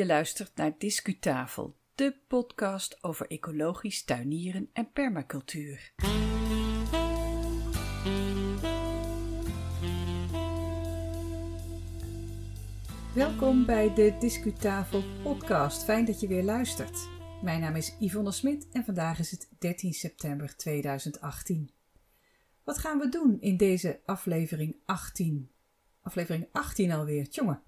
Je luistert naar Discutafel, de podcast over ecologisch tuinieren en permacultuur. Welkom bij de Discutafel podcast. Fijn dat je weer luistert. Mijn naam is Yvonne Smit en vandaag is het 13 september 2018. Wat gaan we doen in deze aflevering 18? Aflevering 18 alweer, jongen.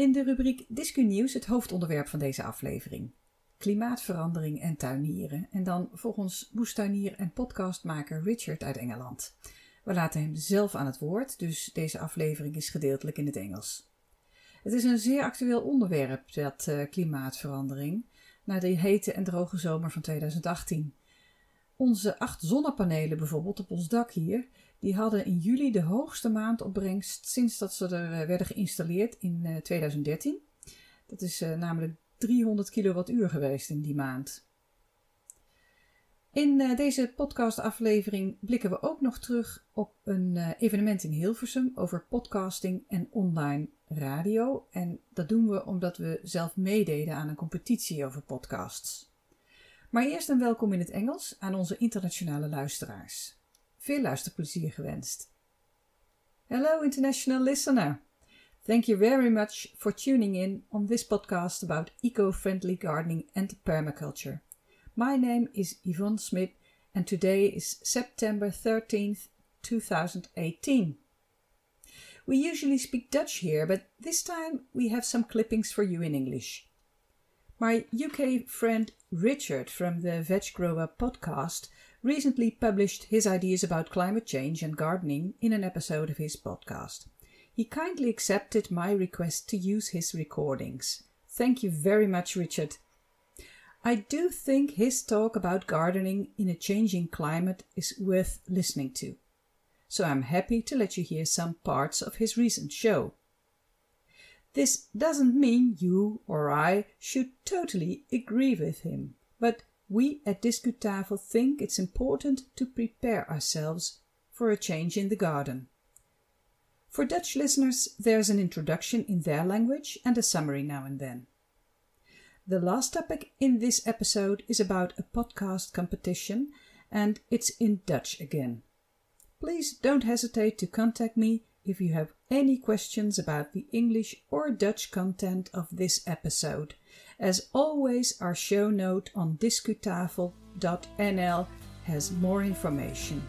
In de rubriek Discu Nieuws het hoofdonderwerp van deze aflevering. Klimaatverandering en tuinieren. En dan volgens moestuinier en podcastmaker Richard uit Engeland. We laten hem zelf aan het woord, dus deze aflevering is gedeeltelijk in het Engels. Het is een zeer actueel onderwerp, dat uh, klimaatverandering, na de hete en droge zomer van 2018. Onze acht zonnepanelen bijvoorbeeld op ons dak hier, die hadden in juli de hoogste maandopbrengst sinds dat ze er eh, werden geïnstalleerd in 2013. Eh, dat is uh, namelijk 300 kilowattuur geweest in die maand. In deze podcastaflevering blikken we ook nog terug op een evenement in Hilversum over podcasting en online radio. En dat doen we omdat we zelf meededen aan een competitie over podcasts. Maar eerst een welkom in het Engels aan onze internationale luisteraars. Veel luisterplezier gewenst. Hello, international listener. Thank you very much for tuning in on this podcast about eco friendly gardening and permaculture. My name is Yvonne Smith, and today is September 13th, 2018. We usually speak Dutch here, but this time we have some clippings for you in English. My UK friend Richard from the Veg Grower podcast recently published his ideas about climate change and gardening in an episode of his podcast. He kindly accepted my request to use his recordings. Thank you very much, Richard. I do think his talk about gardening in a changing climate is worth listening to. So I'm happy to let you hear some parts of his recent show. This doesn't mean you or I should totally agree with him, but we at Discutafel think it's important to prepare ourselves for a change in the garden. For Dutch listeners, there's an introduction in their language and a summary now and then. The last topic in this episode is about a podcast competition and it's in Dutch again. Please don't hesitate to contact me if you have any questions about the English or Dutch content of this episode. As always, our show note on discutafel.nl has more information.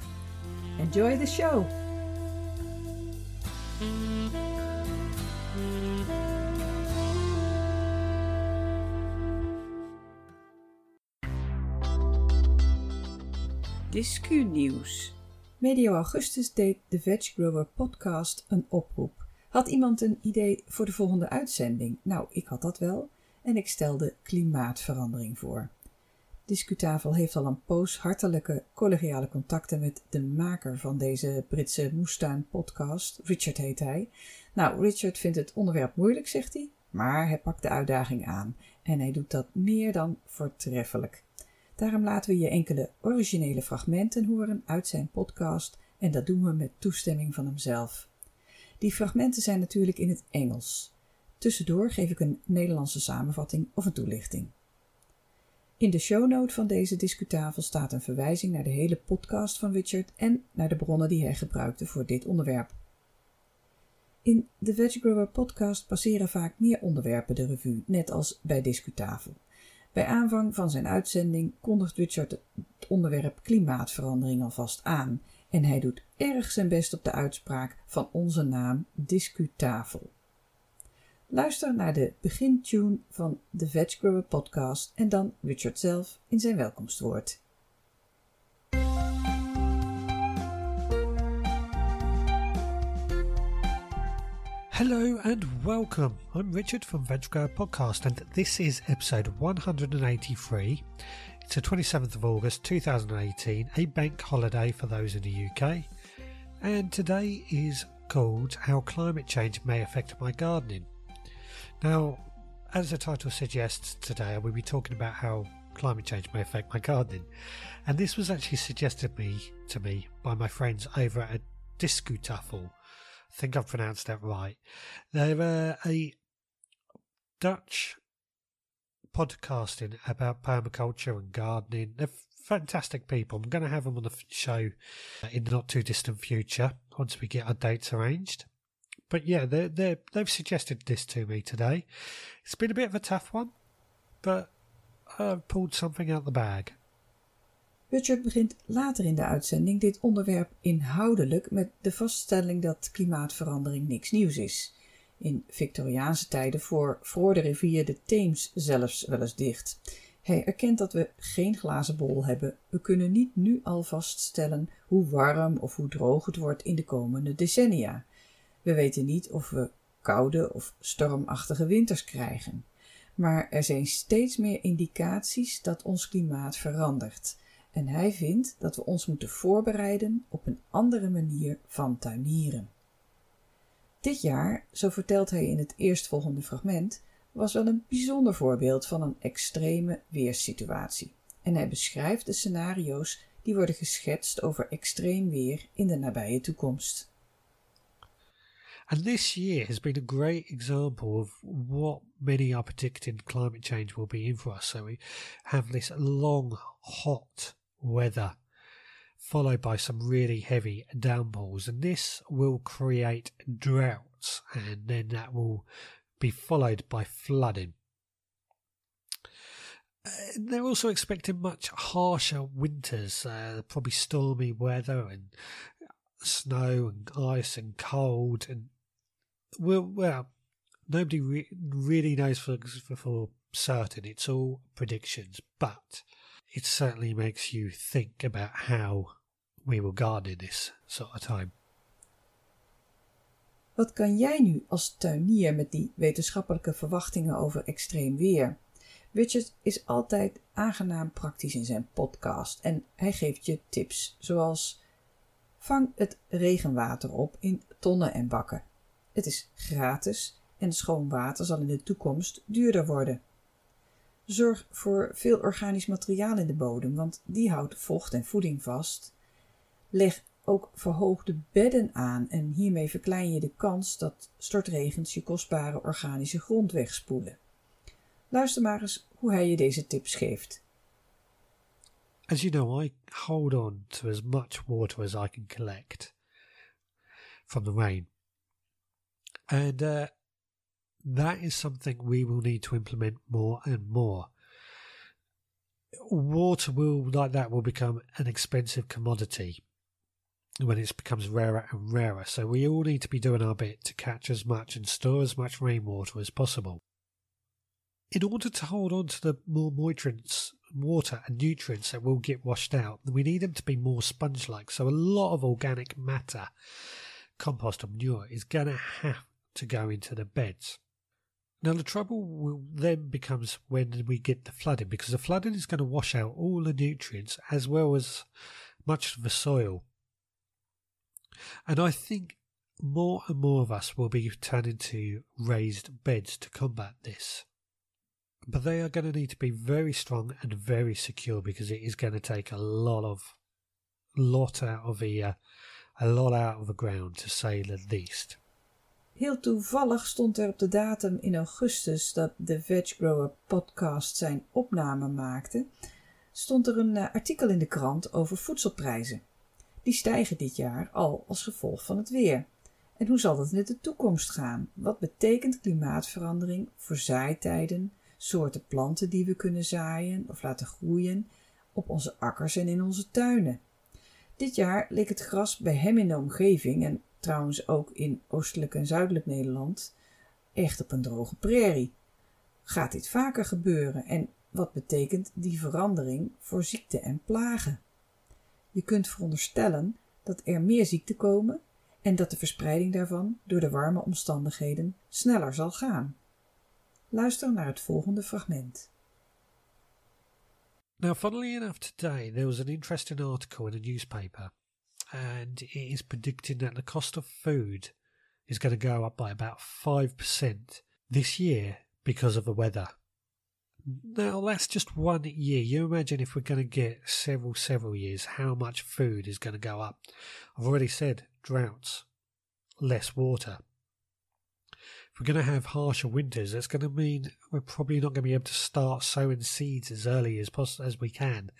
Enjoy the show! Discu Nieuws. Medio Augustus deed de Veg Grower podcast een oproep. Had iemand een idee voor de volgende uitzending? Nou, ik had dat wel en ik stelde klimaatverandering voor. Discutafel heeft al een poos hartelijke collegiale contacten met de maker van deze Britse moestuin podcast. Richard heet hij. Nou, Richard vindt het onderwerp moeilijk, zegt hij, maar hij pakt de uitdaging aan en hij doet dat meer dan voortreffelijk. Daarom laten we je enkele originele fragmenten horen uit zijn podcast en dat doen we met toestemming van hemzelf. Die fragmenten zijn natuurlijk in het Engels. Tussendoor geef ik een Nederlandse samenvatting of een toelichting. In de shownote van deze discutafel staat een verwijzing naar de hele podcast van Richard en naar de bronnen die hij gebruikte voor dit onderwerp. In de Veg Grower podcast passeren vaak meer onderwerpen de revue, net als bij discutafel. Bij aanvang van zijn uitzending kondigt Richard het onderwerp klimaatverandering alvast aan en hij doet erg zijn best op de uitspraak van onze naam Discutafel. Luister naar de begintune van de Veg Grower podcast en dan Richard zelf in zijn welkomstwoord. Hello and welcome. I'm Richard from Veg Grower Podcast, and this is episode 183. It's the 27th of August 2018, a bank holiday for those in the UK, and today is called How Climate Change May Affect My Gardening. Now, as the title suggests, today I will be talking about how climate change may affect my gardening, and this was actually suggested me to me by my friends over at Discutafel I think I've pronounced that right. They're uh, a Dutch podcasting about permaculture and gardening. They're fantastic people. I'm going to have them on the show in the not too distant future once we get our dates arranged. But yeah, they they they've suggested this to me today. It's been a bit of a tough one, but I've pulled something out the bag. Richard begint later in de uitzending dit onderwerp inhoudelijk met de vaststelling dat klimaatverandering niks nieuws is. In Victoriaanse tijden voor, voor de rivier de Theems zelfs wel eens dicht. Hij erkent dat we geen glazen bol hebben. We kunnen niet nu al vaststellen hoe warm of hoe droog het wordt in de komende decennia. We weten niet of we koude of stormachtige winters krijgen. Maar er zijn steeds meer indicaties dat ons klimaat verandert. En hij vindt dat we ons moeten voorbereiden op een andere manier van tuinieren. Dit jaar, zo vertelt hij in het eerstvolgende fragment, was wel een bijzonder voorbeeld van een extreme weerssituatie. En hij beschrijft de scenario's die worden geschetst over extreem weer in de nabije toekomst. And this year has been a great example of what many are predicting climate change will be in for us. So we have this long, hot weather followed by some really heavy downpours, and this will create droughts, and then that will be followed by flooding. Uh, they're also expecting much harsher winters, uh, probably stormy weather and snow and ice and cold. And well, well nobody re- really knows for, for, for certain. It's all predictions, but it certainly makes you think about how we garden in this sort of time. Wat kan jij nu als tuinier met die wetenschappelijke verwachtingen over extreem weer? Richard is altijd aangenaam praktisch in zijn podcast en hij geeft je tips zoals vang het regenwater op in tonnen en bakken. Het is gratis en schoon water zal in de toekomst duurder worden. Zorg voor veel organisch materiaal in de bodem, want die houdt vocht en voeding vast. Leg ook verhoogde bedden aan en hiermee verklein je de kans dat stortregens je kostbare organische grond wegspoelen. Luister maar eens hoe hij je deze tips geeft. As you know, I hold on to as much water as I can collect from the rain. And uh, that is something we will need to implement more and more. Water will, like that, will become an expensive commodity when it becomes rarer and rarer. So we all need to be doing our bit to catch as much and store as much rainwater as possible. In order to hold on to the more nutrients, water and nutrients that will get washed out, we need them to be more sponge like. So a lot of organic matter, compost or manure, is going to have to go into the beds. Now, the trouble will then becomes when we get the flooding, because the flooding is going to wash out all the nutrients as well as much of the soil. And I think more and more of us will be turning to raised beds to combat this. But they are going to need to be very strong and very secure because it is going to take a lot of lot out of the uh, a lot out of the ground to say the least. Heel toevallig stond er op de datum in augustus dat de Veg Grower podcast zijn opname maakte, stond er een uh, artikel in de krant over voedselprijzen. Die stijgen dit jaar al als gevolg van het weer. En hoe zal dat in de toekomst gaan? Wat betekent klimaatverandering voor zaaitijden, soorten planten die we kunnen zaaien of laten groeien op onze akkers en in onze tuinen? Dit jaar leek het gras bij hem in de omgeving en trouwens ook in oostelijk en zuidelijk Nederland echt op een droge prairie. Gaat dit vaker gebeuren en wat betekent die verandering voor ziekte en plagen? Je kunt veronderstellen dat er meer ziekten komen en dat de verspreiding daarvan door de warme omstandigheden sneller zal gaan. Luister naar het volgende fragment. Now, funnily enough, today there was an interesting article in a newspaper, and it is predicting that the cost of food is going to go up by about 5% this year because of the weather. Now, that's just one year. You imagine if we're going to get several, several years, how much food is going to go up. I've already said droughts, less water. If we're going to have harsher winters, that's going to mean we're probably not going to be able to start sowing seeds as early as possible as we can.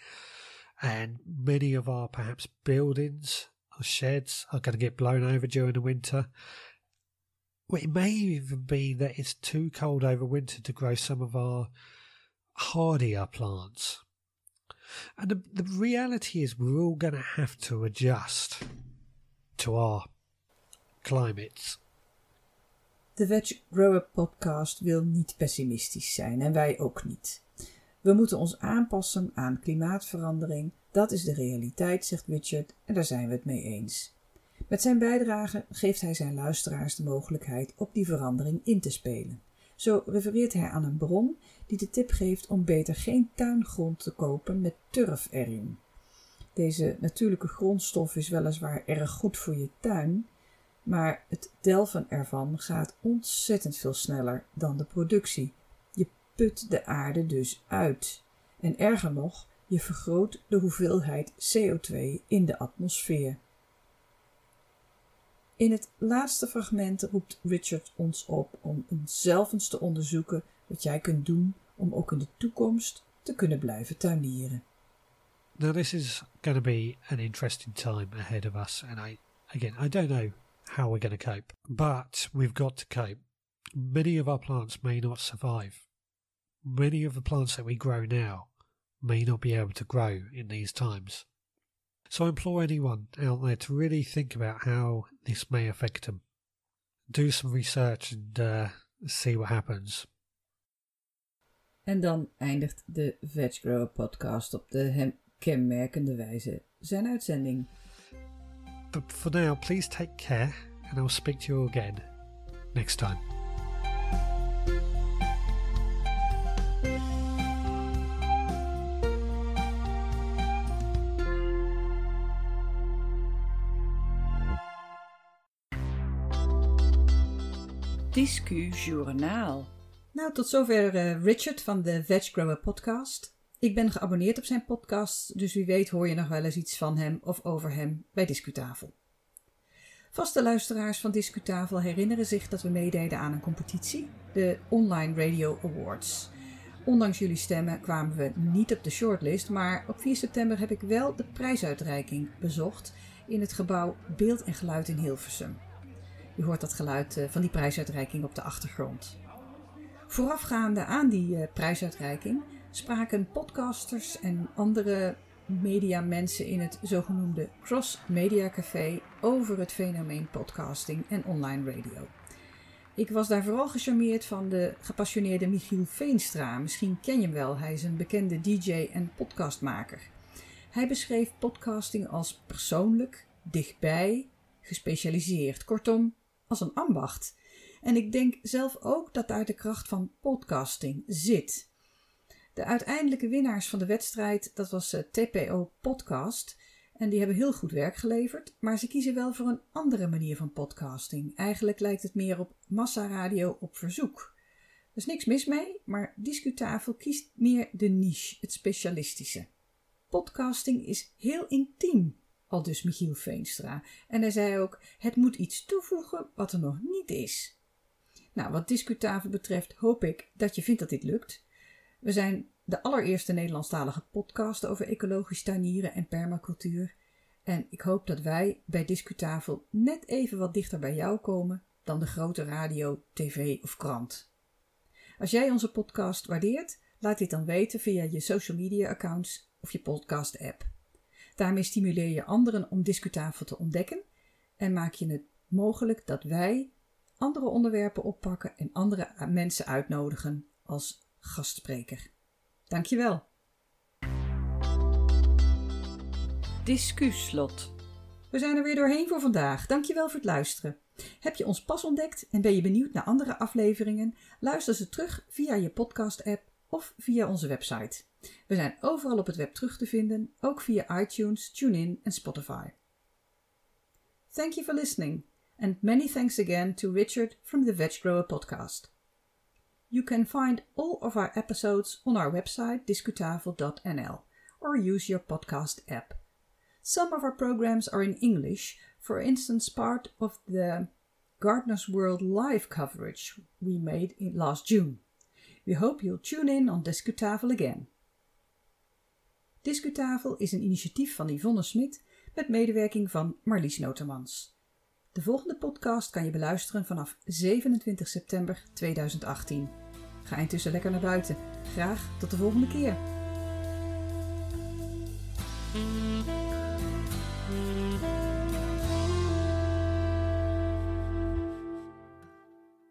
And many of our perhaps buildings or sheds are going to get blown over during the winter. It may even be that it's too cold over winter to grow some of our hardier plants. And the, the reality is, we're all going to have to adjust to our climates. De Veg Grower Podcast wil niet pessimistisch zijn en wij ook niet. We moeten ons aanpassen aan klimaatverandering. Dat is de realiteit, zegt Richard, en daar zijn we het mee eens. Met zijn bijdrage geeft hij zijn luisteraars de mogelijkheid op die verandering in te spelen. Zo refereert hij aan een bron die de tip geeft om beter geen tuingrond te kopen met turf erin. Deze natuurlijke grondstof is weliswaar erg goed voor je tuin, maar het delven ervan gaat ontzettend veel sneller dan de productie. Je put de aarde dus uit. En erger nog, je vergroot de hoeveelheid CO2 in de atmosfeer. In het laatste fragment roept Richard ons op om zelf eens te onderzoeken wat jij kunt doen om ook in de toekomst te kunnen blijven tuinieren. Now this is going to be an interesting time ahead of us and I again I don't know how we're going to cope. But we've got to cope. Many of our plants may not survive. Many of the plants that we grow now may not be able to grow in these times. So I implore anyone out there to really think about how this may affect them. Do some research and uh, see what happens. En dan eindigt de Veg Grower podcast op de hem kenmerkende wijze zijn uitzending. But for now, please take care, and I'll speak to you again next time. Discu Journaal. Nou, tot zover uh, Richard van de Veg Grower Podcast. Ik ben geabonneerd op zijn podcast, dus wie weet hoor je nog wel eens iets van hem of over hem bij Discutafel. Vaste luisteraars van Discutafel herinneren zich dat we meededen aan een competitie, de Online Radio Awards. Ondanks jullie stemmen kwamen we niet op de shortlist, maar op 4 september heb ik wel de prijsuitreiking bezocht in het gebouw Beeld en Geluid in Hilversum. Je hoort dat geluid eh, van die prijsuitreiking op de achtergrond. Voorafgaande aan die eh, prijsuitreiking spraken podcasters en andere mediamensen in het zogenoemde Cross Media Café over het fenomeen podcasting en online radio. Ik was daar vooral gecharmeerd van de gepassioneerde Michiel Veenstra. Misschien ken je hem wel, hij is een bekende DJ en podcastmaker. Hij beschreef podcasting als persoonlijk, dichtbij, gespecialiseerd, kortom, als een ambacht. En ik denk zelf ook dat daar de kracht van podcasting zit. De uiteindelijke winnaars van de wedstrijd, dat was eh, TPO Podcast. En die hebben heel goed werk geleverd, maar ze kiezen wel voor een andere manier van podcasting. Eigenlijk lijkt het meer op massaradio op verzoek. Er is niks mis mee, maar Discutafel kiest meer de niche, het specialistische. Podcasting is heel intiem, al dus Michiel Veenstra. En hij zei ook: het moet iets toevoegen wat er nog niet is. Nou, wat Discutafel betreft hoop ik dat je vindt dat dit lukt. We zijn de allereerste Nederlandstalige podcast over ecologisch tuinieren en permacultuur. En ik hoop dat wij bij Discutafel net even wat dichter bij jou komen dan de grote radio, tv of krant. Als jij onze podcast waardeert, laat dit dan weten via je social media accounts of je podcast app. Daarmee stimuleer je anderen om Discutafel te ontdekken en maak je het mogelijk dat wij andere onderwerpen oppakken en andere mensen uitnodigen als gastspreker. Dankjewel. Discuslot. We zijn er weer doorheen voor vandaag. Dankjewel voor het luisteren. Heb je ons pas ontdekt en ben je benieuwd naar andere afleveringen? Luister ze terug via je podcast-app of via onze website. We zijn overal op het web terug te vinden, ook via iTunes, TuneIn en Spotify. Thank you for listening, and many thanks again to Richard from the Veg Grower Podcast. You can find all of our episodes on our website discutafel.nl or use your podcast app. Some of our programs are in English, for instance, part of the Gardener's World live coverage we made in last June. We hope you'll tune in on Discutafel again. Discutafel is een initiatief van Yvonne Smit met medewerking van Marlies Notermans. De volgende podcast kan je beluisteren vanaf 27 september 2018. Ga intussen lekker naar buiten. Graag tot de volgende keer.